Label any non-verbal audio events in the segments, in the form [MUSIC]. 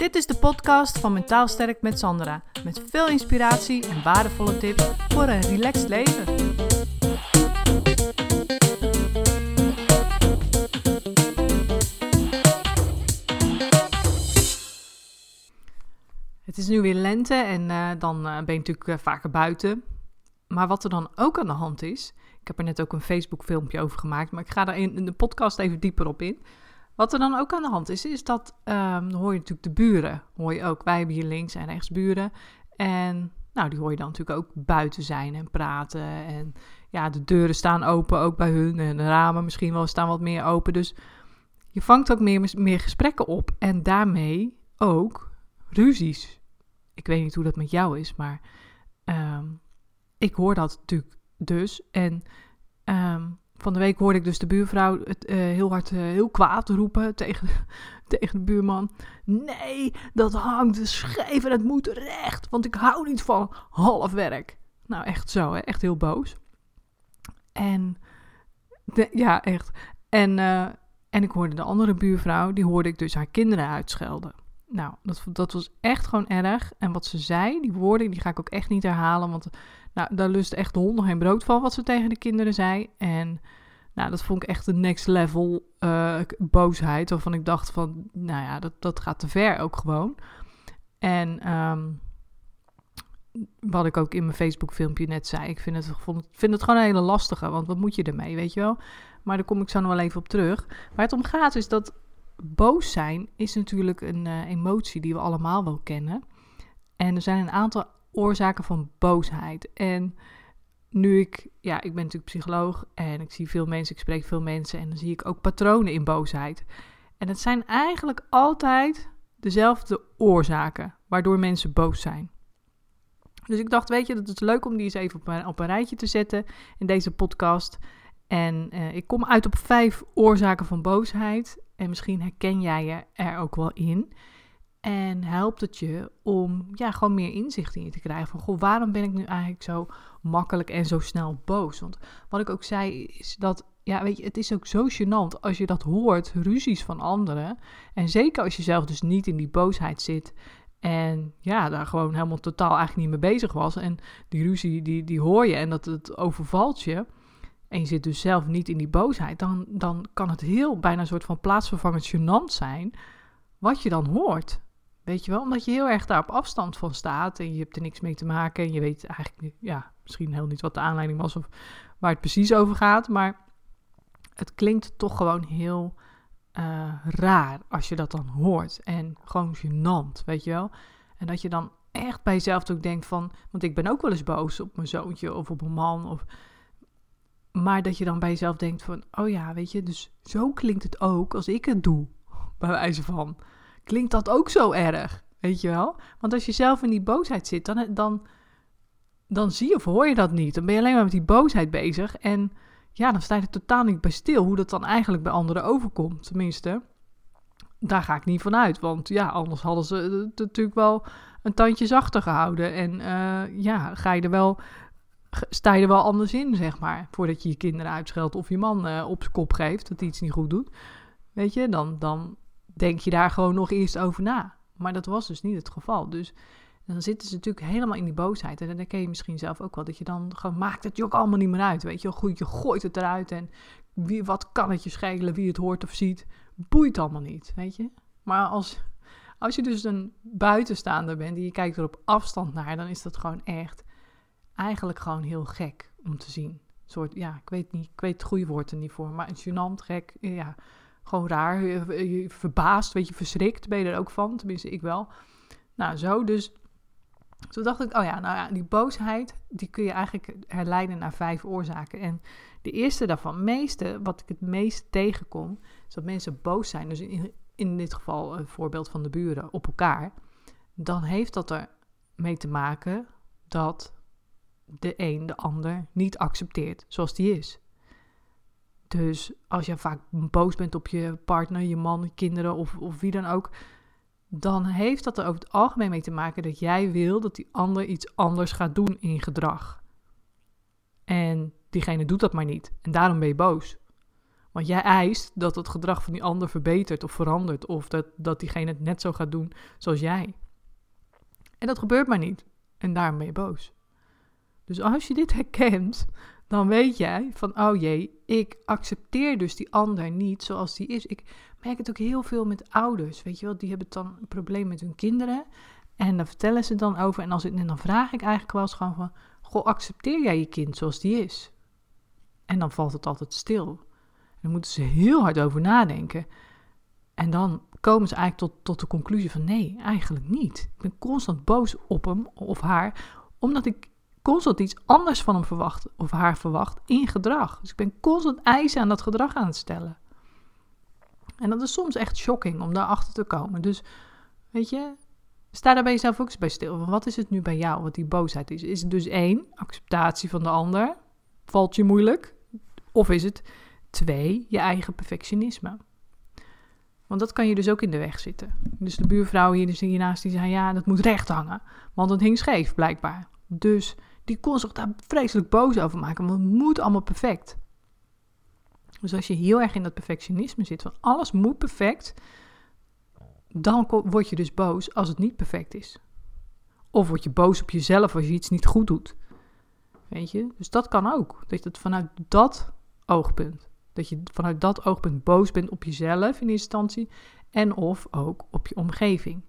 Dit is de podcast van Mentaal Sterk met Sandra. Met veel inspiratie en waardevolle tips voor een relaxed leven. Het is nu weer lente en uh, dan uh, ben je natuurlijk uh, vaker buiten. Maar wat er dan ook aan de hand is. Ik heb er net ook een Facebook filmpje over gemaakt. Maar ik ga daar in de podcast even dieper op in. Wat er dan ook aan de hand is, is dat, um, hoor je natuurlijk de buren, hoor je ook. Wij hebben hier links en rechts buren. En nou, die hoor je dan natuurlijk ook buiten zijn en praten. En ja, de deuren staan open ook bij hun. En de ramen misschien wel staan wat meer open. Dus je vangt ook meer, meer gesprekken op. En daarmee ook ruzies. Ik weet niet hoe dat met jou is, maar um, ik hoor dat natuurlijk dus. En um, van de week hoorde ik dus de buurvrouw het uh, heel hard, uh, heel kwaad roepen [LAUGHS] tegen, tegen de buurman. Nee, dat hangt scheef en het moet recht, want ik hou niet van half werk. Nou, echt zo, hè? echt heel boos. En, ja, echt. En, uh, en ik hoorde de andere buurvrouw, die hoorde ik dus haar kinderen uitschelden. Nou, dat, dat was echt gewoon erg. En wat ze zei, die woorden, die ga ik ook echt niet herhalen, want nou, daar lust echt de hond nog geen brood van, wat ze tegen de kinderen zei. En nou, dat vond ik echt een next level uh, boosheid, waarvan ik dacht van, nou ja, dat, dat gaat te ver ook gewoon. En um, wat ik ook in mijn Facebook filmpje net zei, ik vind het, vind het gewoon een hele lastige, want wat moet je ermee, weet je wel? Maar daar kom ik zo nog wel even op terug. Waar het om gaat is dat boos zijn is natuurlijk een uh, emotie die we allemaal wel kennen. En er zijn een aantal oorzaken van boosheid. En nu ik, ja, ik ben natuurlijk psycholoog en ik zie veel mensen, ik spreek veel mensen en dan zie ik ook patronen in boosheid. En het zijn eigenlijk altijd dezelfde oorzaken waardoor mensen boos zijn. Dus ik dacht, weet je, dat is leuk om die eens even op een, op een rijtje te zetten in deze podcast. En uh, ik kom uit op vijf oorzaken van boosheid. En misschien herken jij je er ook wel in. En helpt het je om ja, gewoon meer inzicht in je te krijgen. Van goh, waarom ben ik nu eigenlijk zo makkelijk en zo snel boos? Want wat ik ook zei is dat, ja, weet je, het is ook zo gênant als je dat hoort, ruzies van anderen. En zeker als je zelf dus niet in die boosheid zit. En ja, daar gewoon helemaal totaal eigenlijk niet mee bezig was. En die ruzie, die, die hoor je en dat het overvalt je. En je zit dus zelf niet in die boosheid. Dan, dan kan het heel bijna een soort van plaatsvervangend gênant zijn. Wat je dan hoort. Weet je wel, omdat je heel erg daar op afstand van staat en je hebt er niks mee te maken en je weet eigenlijk ja, misschien heel niet wat de aanleiding was of waar het precies over gaat, maar het klinkt toch gewoon heel uh, raar als je dat dan hoort en gewoon gênant, weet je wel. En dat je dan echt bij jezelf ook denkt van, want ik ben ook wel eens boos op mijn zoontje of op een man of... Maar dat je dan bij jezelf denkt van, oh ja, weet je, dus zo klinkt het ook als ik het doe, bij wijze van klinkt dat ook zo erg. Weet je wel? Want als je zelf in die boosheid zit, dan, dan, dan zie je of hoor je dat niet. Dan ben je alleen maar met die boosheid bezig. En ja, dan sta je er totaal niet bij stil hoe dat dan eigenlijk bij anderen overkomt. Tenminste, daar ga ik niet van uit. Want ja, anders hadden ze het natuurlijk wel een tandje zachter gehouden. En uh, ja, ga je er wel, sta je wel anders in, zeg maar. Voordat je je kinderen uitscheldt of je man uh, op zijn kop geeft dat hij iets niet goed doet. Weet je, dan, dan, denk je daar gewoon nog eerst over na. Maar dat was dus niet het geval. Dus dan zitten ze natuurlijk helemaal in die boosheid. En dan ken je misschien zelf ook wel dat je dan gewoon maakt het je ook allemaal niet meer uit. Weet je, goed, je gooit het eruit en wie, wat kan het je schelen, wie het hoort of ziet, boeit allemaal niet, weet je. Maar als, als je dus een buitenstaander bent die je kijkt er op afstand naar, dan is dat gewoon echt eigenlijk gewoon heel gek om te zien. Een soort, ja, ik weet niet, ik weet het goede woord er niet voor, maar een gênant, gek, ja, gewoon raar. Je, verbaasd, weet je, verschrikt ben je er ook van. Tenminste, ik wel. Nou, zo dus. Toen dacht ik, oh ja, nou ja, die boosheid, die kun je eigenlijk herleiden naar vijf oorzaken. En de eerste daarvan, meeste, wat ik het meest tegenkom, is dat mensen boos zijn. Dus in, in dit geval een voorbeeld van de buren op elkaar. Dan heeft dat er mee te maken dat de een de ander niet accepteert zoals die is. Dus als je vaak boos bent op je partner, je man, kinderen of, of wie dan ook, dan heeft dat er over het algemeen mee te maken dat jij wil dat die ander iets anders gaat doen in gedrag. En diegene doet dat maar niet. En daarom ben je boos. Want jij eist dat het gedrag van die ander verbetert of verandert. Of dat, dat diegene het net zo gaat doen zoals jij. En dat gebeurt maar niet. En daarom ben je boos. Dus als je dit herkent, dan weet jij van, oh jee, ik accepteer dus die ander niet zoals die is. Ik merk het ook heel veel met ouders, weet je wel. Die hebben dan een probleem met hun kinderen. En daar vertellen ze dan over. En, als ik, en dan vraag ik eigenlijk wel eens gewoon van, goh, accepteer jij je kind zoals die is? En dan valt het altijd stil. En dan moeten ze heel hard over nadenken. En dan komen ze eigenlijk tot, tot de conclusie van nee, eigenlijk niet. Ik ben constant boos op hem of haar, omdat ik constant iets anders van hem verwacht of haar verwacht in gedrag. Dus ik ben constant eisen aan dat gedrag aan het stellen. En dat is soms echt shocking om daarachter te komen. Dus weet je, sta daar bij jezelf ook eens bij stil. Wat is het nu bij jou, wat die boosheid is? Is het dus één, acceptatie van de ander? Valt je moeilijk? Of is het twee, je eigen perfectionisme? Want dat kan je dus ook in de weg zitten. Dus de buurvrouw hier dus hiernaast die zei: ja, dat moet recht hangen. Want het hing scheef, blijkbaar. Dus die kon zich daar vreselijk boos over maken. Want het moet allemaal perfect. Dus als je heel erg in dat perfectionisme zit, van alles moet perfect, dan word je dus boos als het niet perfect is. Of word je boos op jezelf als je iets niet goed doet. Weet je? Dus dat kan ook. Dat je het vanuit dat oogpunt, dat je vanuit dat oogpunt boos bent op jezelf in eerste instantie en of ook op je omgeving.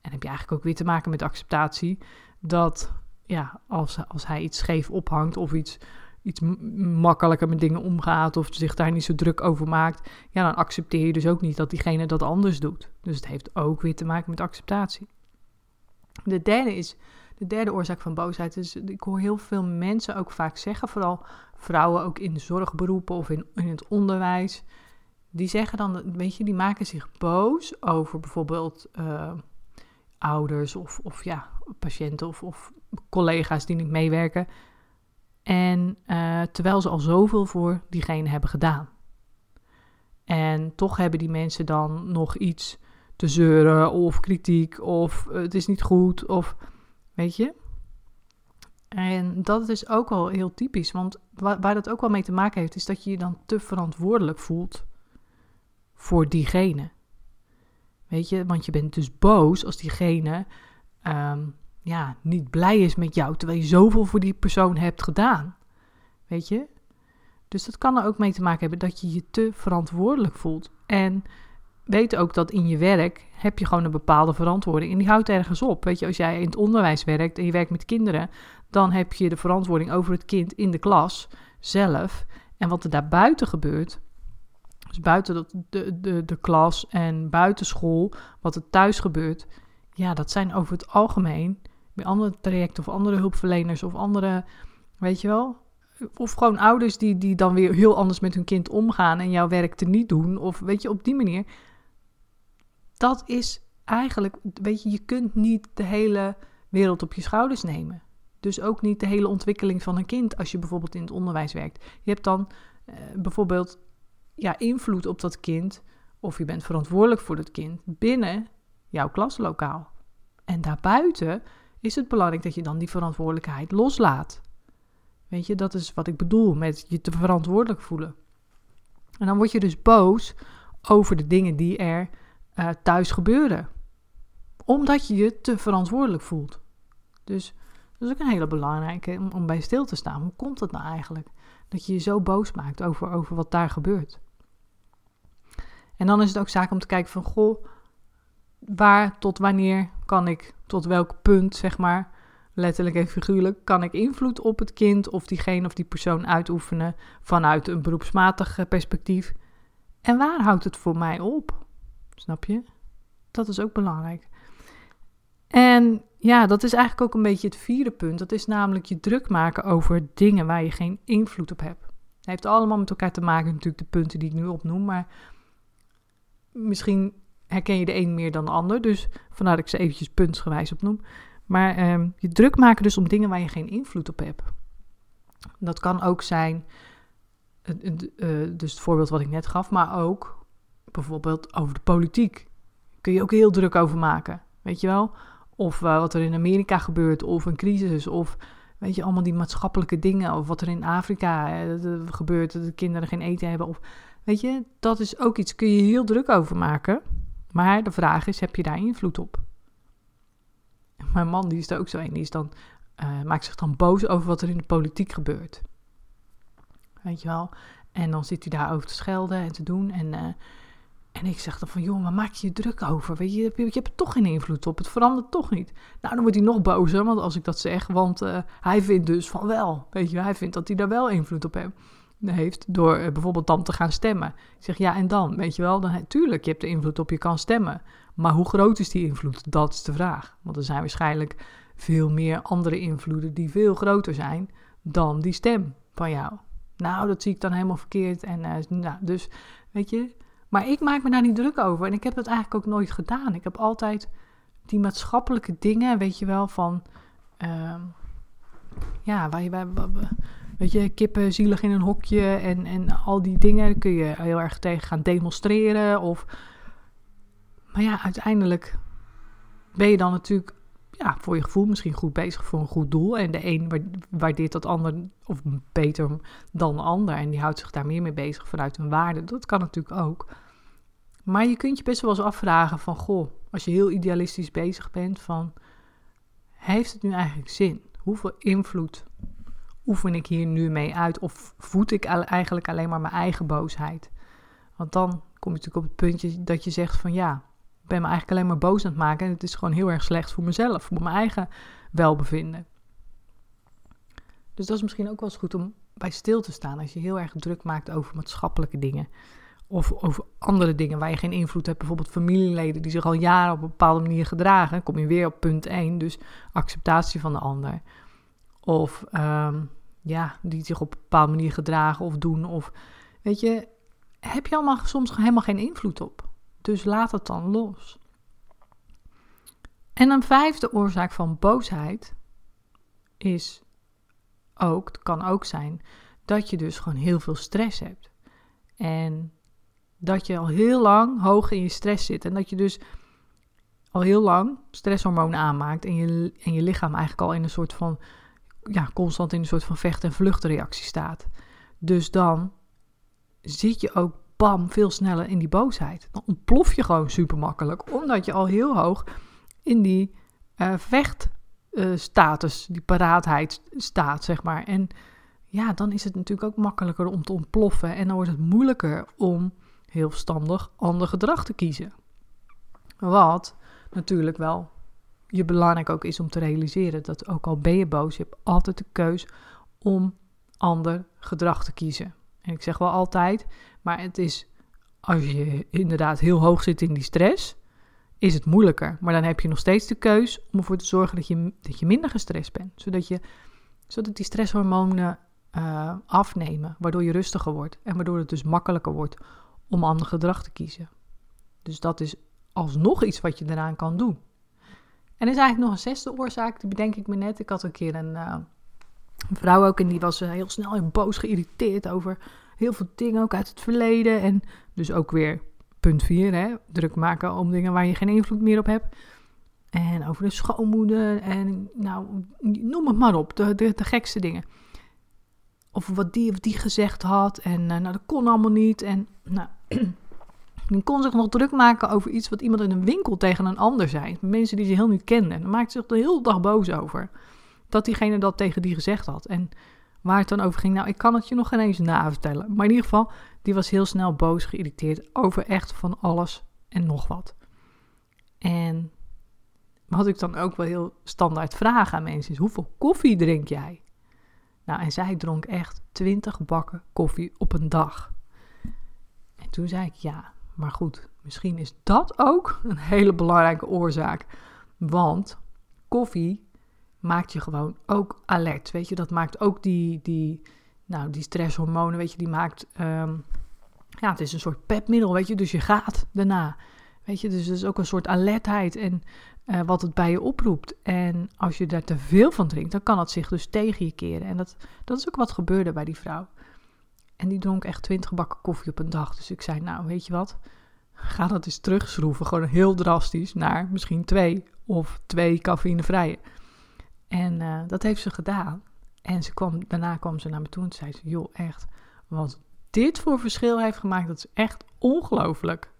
En heb je eigenlijk ook weer te maken met acceptatie dat ja, als, als hij iets scheef ophangt of iets, iets makkelijker met dingen omgaat of zich daar niet zo druk over maakt, ja, dan accepteer je dus ook niet dat diegene dat anders doet. Dus het heeft ook weer te maken met acceptatie. De derde is, de derde oorzaak van boosheid is, ik hoor heel veel mensen ook vaak zeggen, vooral vrouwen ook in zorgberoepen of in, in het onderwijs, die zeggen dan, weet je, die maken zich boos over bijvoorbeeld uh, ouders of, of ja, patiënten of, of collega's die niet meewerken. En uh, terwijl ze al zoveel voor diegene hebben gedaan. En toch hebben die mensen dan nog iets te zeuren of kritiek of het is niet goed of weet je. En dat is ook wel heel typisch, want waar, dat ook wel mee te maken heeft, is dat je je dan te verantwoordelijk voelt voor diegene. Weet je, want je bent dus boos als diegene um, ja, niet blij is met jou, terwijl je zoveel voor die persoon hebt gedaan. Weet je? Dus dat kan er ook mee te maken hebben dat je je te verantwoordelijk voelt. En weet ook dat in je werk heb je gewoon een bepaalde verantwoording. En die houdt ergens op. Weet je, als jij in het onderwijs werkt en je werkt met kinderen, dan heb je de verantwoording over het kind in de klas zelf. En wat er daarbuiten gebeurt, dus buiten de, de, de, de klas en buiten school, wat er thuis gebeurt, ja, dat zijn over het algemeen bij andere trajecten of andere hulpverleners of andere, weet je wel. Of gewoon ouders die, die dan weer heel anders met hun kind omgaan en jouw werk te niet doen. Of weet je, op die manier. Dat is eigenlijk, weet je, je kunt niet de hele wereld op je schouders nemen. Dus ook niet de hele ontwikkeling van een kind als je bijvoorbeeld in het onderwijs werkt. Je hebt dan eh, bijvoorbeeld ja, invloed op dat kind, of je bent verantwoordelijk voor dat kind binnen jouw klaslokaal. En daarbuiten is het belangrijk dat je dan die verantwoordelijkheid loslaat. Weet je, dat is wat ik bedoel met je te verantwoordelijk voelen. En dan word je dus boos over de dingen die er uh, thuis gebeuren. Omdat je je te verantwoordelijk voelt. Dus dat is ook een hele belangrijke om, bij stil te staan. Hoe komt dat nou eigenlijk? Dat je je zo boos maakt over, over wat daar gebeurt. En dan is het ook zaak om te kijken van, goh, waar tot wanneer kan ik, tot welk punt, zeg maar, letterlijk en figuurlijk, kan ik invloed op het kind of diegene of die persoon uitoefenen vanuit een beroepsmatig eh, perspectief. En waar houdt het voor mij op? Snap je? Dat is ook belangrijk. En ja, dat is eigenlijk ook een beetje het vierde punt. Dat is namelijk je druk maken over dingen waar je geen invloed op hebt. Het heeft allemaal met elkaar te maken, natuurlijk, de punten die ik nu opnoem. Maar misschien herken je de een meer dan de ander. Dus vandaar ik ze eventjes puntsgewijs opnoem. Maar ehm, je druk maken dus om dingen waar je geen invloed op hebt. Dat kan ook zijn, uh, dus het voorbeeld wat ik net gaf, maar ook bijvoorbeeld over de politiek. Kun je ook heel druk over maken, weet je wel? Of uh, wat er in Amerika gebeurt, of een crisis, of weet je, allemaal die maatschappelijke dingen, of wat er in Afrika gebeurt, dat de kinderen geen eten hebben. Of Weet je, dat is ook iets, kun je heel druk over maken. Maar de vraag is, heb je daar invloed op? Mijn man, die is er ook zo een, die is dan, uh, maakt zich dan boos over wat er in de politiek gebeurt. Weet je wel? En dan zit hij daarover te schelden en te doen. En, uh, en ik zeg dan van, joh, maar maak je je druk over? Weet je, je, hebt er toch geen invloed op. Het verandert toch niet. Nou, dan wordt hij nog bozer, want als ik dat zeg. Want uh, hij vindt dus van wel. Weet je, hij vindt dat hij daar wel invloed op heeft heeft door uh, bijvoorbeeld dan te gaan stemmen. Ik zeg ja, en dan? Weet je wel, dan, tuurlijk, je hebt er invloed op, je kan stemmen. Maar hoe groot is die invloed? Dat is de vraag. Want er zijn waarschijnlijk veel meer andere invloeden die veel groter zijn dan die stem van jou. Nou, dat zie ik dan helemaal verkeerd. En uh, nou, dus, weet je. Maar ik maak me daar niet druk over. En ik heb dat eigenlijk ook nooit gedaan. Ik heb altijd die maatschappelijke dingen, weet je wel, van. Uh, ja, waar je bij. Weet je, kippen zielig in een hokje en, en al die dingen kun je heel erg tegen gaan demonstreren. Of... Maar ja, uiteindelijk ben je dan natuurlijk ja, voor je gevoel misschien goed bezig voor een goed doel. En de een waardeert dat ander of beter dan de ander. En die houdt zich daar meer mee bezig vanuit een waarde. Dat kan natuurlijk ook. Maar je kunt je best wel eens afvragen van, goh, als je heel idealistisch bezig bent van, heeft het nu eigenlijk zin? Hoeveel invloed oefen ik hier nu mee uit? Of voed ik eigenlijk alleen maar mijn eigen boosheid? Want dan kom je natuurlijk op het puntje dat je zegt van ja, ik ben me eigenlijk alleen maar boos aan het maken en het is gewoon heel erg slecht voor mezelf, voor mijn eigen welbevinden. Dus dat is misschien ook wel eens goed om bij stil te staan als je heel erg druk maakt over maatschappelijke dingen. Of over andere dingen waar je geen invloed hebt. Bijvoorbeeld familieleden die zich al jaren op een bepaalde manier gedragen. kom je weer op punt 1, dus acceptatie van de ander. Of um, ja, die zich op een bepaalde manier gedragen of doen. Of weet je, heb je allemaal soms helemaal geen invloed op. Dus laat het dan los. En een vijfde oorzaak van boosheid is ook, het kan ook zijn, dat je dus gewoon heel veel stress hebt. En dat je al heel lang hoog in je stress zit. En dat je dus al heel lang stresshormonen aanmaakt. En je, en je lichaam eigenlijk al in een soort van ja, constant in een soort van vecht- en vluchtreactie staat. Dus dan zit je ook bam veel sneller in die boosheid. Dan ontplof je gewoon super makkelijk, omdat je al heel hoog in die uh, vechtstatus, uh, die paraatheid staat, zeg maar. En ja, dan is het natuurlijk ook makkelijker om te ontploffen en dan wordt het moeilijker om heel verstandig ander gedrag te kiezen. Wat natuurlijk wel je belangrijk ook is om te realiseren dat ook al ben je boos, je hebt altijd de keus om ander gedrag te kiezen. En ik zeg wel altijd, maar het is als je inderdaad heel hoog zit in die stress, is het moeilijker. Maar dan heb je nog steeds de keus om ervoor te zorgen dat je, dat je minder gestrest bent. Zodat, je, zodat die stresshormonen uh, afnemen, waardoor je rustiger wordt. En waardoor het dus makkelijker wordt om ander gedrag te kiezen. Dus dat is alsnog iets wat je eraan kan doen. En er is eigenlijk nog een zesde oorzaak, die bedenk ik me net. Ik had een keer een, een vrouw ook en die was uh, heel snel en boos geïrriteerd over heel veel dingen, ook uit het verleden. En dus ook weer punt 4, hè, druk maken om dingen waar je geen invloed meer op hebt. En over de schoonmoeder en nou, noem het maar op, de, de, gekste dingen. Of wat die of die gezegd had en uh, nou, dat kon allemaal niet. En nou, Die kon zich nog druk maken over iets wat iemand in een winkel tegen een ander zei. Mensen die ze heel niet kenden. En dan maakte zich de hele dag boos over. Dat diegene dat tegen die gezegd had. En waar het dan over ging, nou, ik kan het je nog geen eens navertellen. Maar in ieder geval, die was heel snel boos, geïrriteerd over echt van alles en nog wat. En wat ik dan ook wel heel standaard vraag aan mensen is: hoeveel koffie drink jij? Nou, en zij dronk echt 20 bakken koffie op een dag. En toen zei ik ja. Maar goed, misschien is dat ook een hele belangrijke oorzaak. Want koffie maakt je gewoon ook alert. Weet je, dat maakt ook die, die, nou, die stresshormonen, weet je, die maakt. Ehm, ja, het is een soort pepmiddel, weet je, dus je gaat daarna. Weet je, dus het is ook een soort alertheid en uh, wat het bij je oproept. En als je daar te veel van drinkt, dan kan het zich dus tegen je keren. En dat, dat is ook wat gebeurde bij die vrouw. En die dronk echt 20 bakken koffie op een dag. Dus ik zei, nou weet je wat, ga dat eens terugschroeven. Gewoon heel drastisch naar misschien twee of twee cafeïnevrije. En uh, dat heeft ze gedaan. En ze kwam, daarna kwam ze naar me toe en zei ze, joh echt, wat dit voor verschil heeft gemaakt, dat is echt ongelooflijk.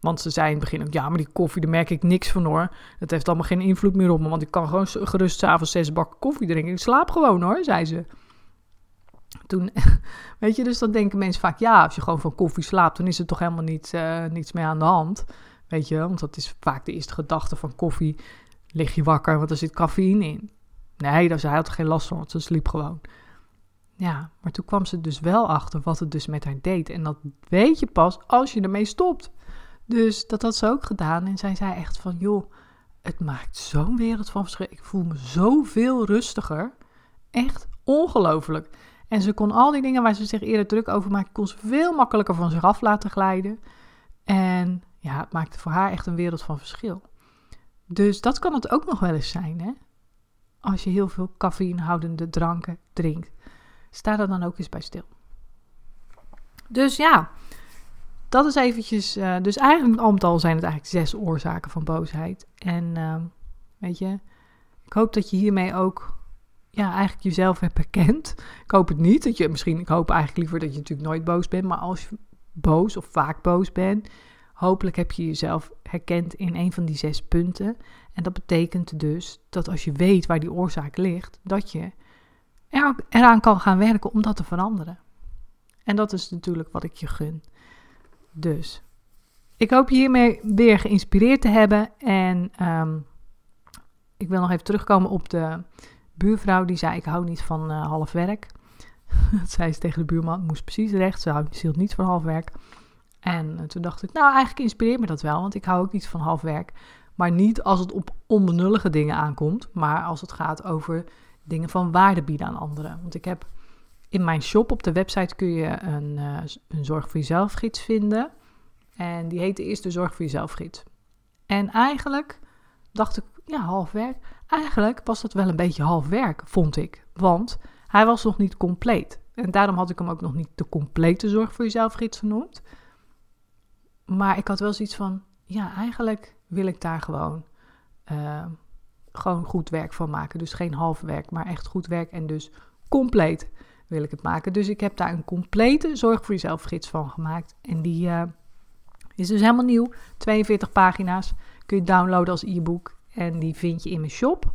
Want ze zei in het begin ook, ja, maar die koffie, daar merk ik niks van hoor. Het heeft allemaal geen invloed meer op me, want ik kan gewoon gerust s'avonds zes bakken koffie drinken. Ik slaap gewoon hoor, zei ze. Toen, [LAUGHS] weet je, dus dan denken mensen vaak, ja, als je gewoon van koffie slaapt, dan is er toch helemaal niet, uh, niets meer aan de hand. Weet je, want dat is vaak de eerste gedachte van koffie. Lig je wakker, want er zit cafeïne in. Nee, daar had geen last van, want ze sliep gewoon. Ja, maar toen kwam ze dus wel achter wat het dus met haar deed. En dat weet je pas als je ermee stopt. Dus dat had ze ook gedaan. En zij zei echt van, joh, het maakt zo'n wereld van verschil. Ik voel me zoveel rustiger. Echt ongelooflijk. En ze kon al die dingen waar ze zich eerder druk over maakte, kon ze veel makkelijker van zich af laten glijden. En ja, het maakte voor haar echt een wereld van verschil. Dus dat kan het ook nog wel eens zijn, hè? Als je heel veel cafeïnehoudende dranken drinkt. Sta er dan ook eens bij stil. Dus ja, dat is eventjes. Uh, dus eigenlijk al met al zijn het eigenlijk zes oorzaken van boosheid. En uh, weet je, ik hoop dat je hiermee ook ja, eigenlijk jezelf hebt herkend. Ik hoop het niet. Dat je misschien, ik hoop eigenlijk liever dat je natuurlijk nooit boos bent. Maar als je boos of vaak boos bent, hopelijk heb je jezelf herkend in een van die zes punten. En dat betekent dus dat als je weet waar die oorzaak ligt, dat je er, eraan kan gaan werken om dat te veranderen. En dat is natuurlijk wat ik je gun. Dus ik hoop je hiermee weer geïnspireerd te hebben. En um, ik wil nog even terugkomen op de buurvrouw die zei: Ik hou niet van uh, half werk. [LAUGHS] dat zei ze tegen de buurman, moest precies recht. Ze hield niet van half werk. En uh, toen dacht ik: Nou, eigenlijk inspireert me dat wel, want ik hou ook niet van half werk. Maar niet als het op onbenullige dingen aankomt, maar als het gaat over dingen van waarde bieden aan anderen. Want ik heb in mijn shop op de website kun je een, uh, een Zorg voor Jezelf gids vinden. En die heet de Eerste Zorg voor Jezelf gids. En eigenlijk dacht ik, ja, half werk. Eigenlijk was dat wel een beetje half werk, vond ik. Want hij was nog niet compleet. En daarom had ik hem ook nog niet de complete Zorg voor Jezelf gids genoemd. Maar ik had wel zoiets van, ja, eigenlijk wil ik daar gewoon, uh, gewoon goed werk van maken. Dus geen half werk, maar echt goed werk en dus compleet wil ik het maken. Dus ik heb daar een complete Zorg voor Jezelf gids van gemaakt. En die uh, is dus helemaal nieuw, 42 pagina's. Kun je downloaden als e-book en die vind je in mijn shop.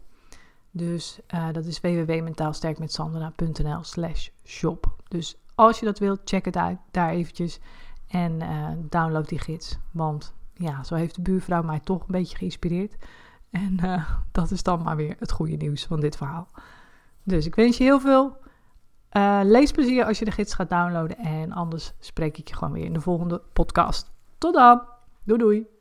Dus uh, dat is www.mentaalsterkmetsandra.nl slash shop. Dus als je dat wilt, check het uit daar eventjes en uh, download die gids. Want ja, zo heeft de buurvrouw mij toch een beetje geïnspireerd. En uh, [LAUGHS] dat is dan maar weer het goede nieuws van dit verhaal. Dus ik wens je heel veel leesplezier als je de gids gaat downloaden. En anders spreek ik je gewoon weer in de volgende podcast. Tot dan. Doei doei.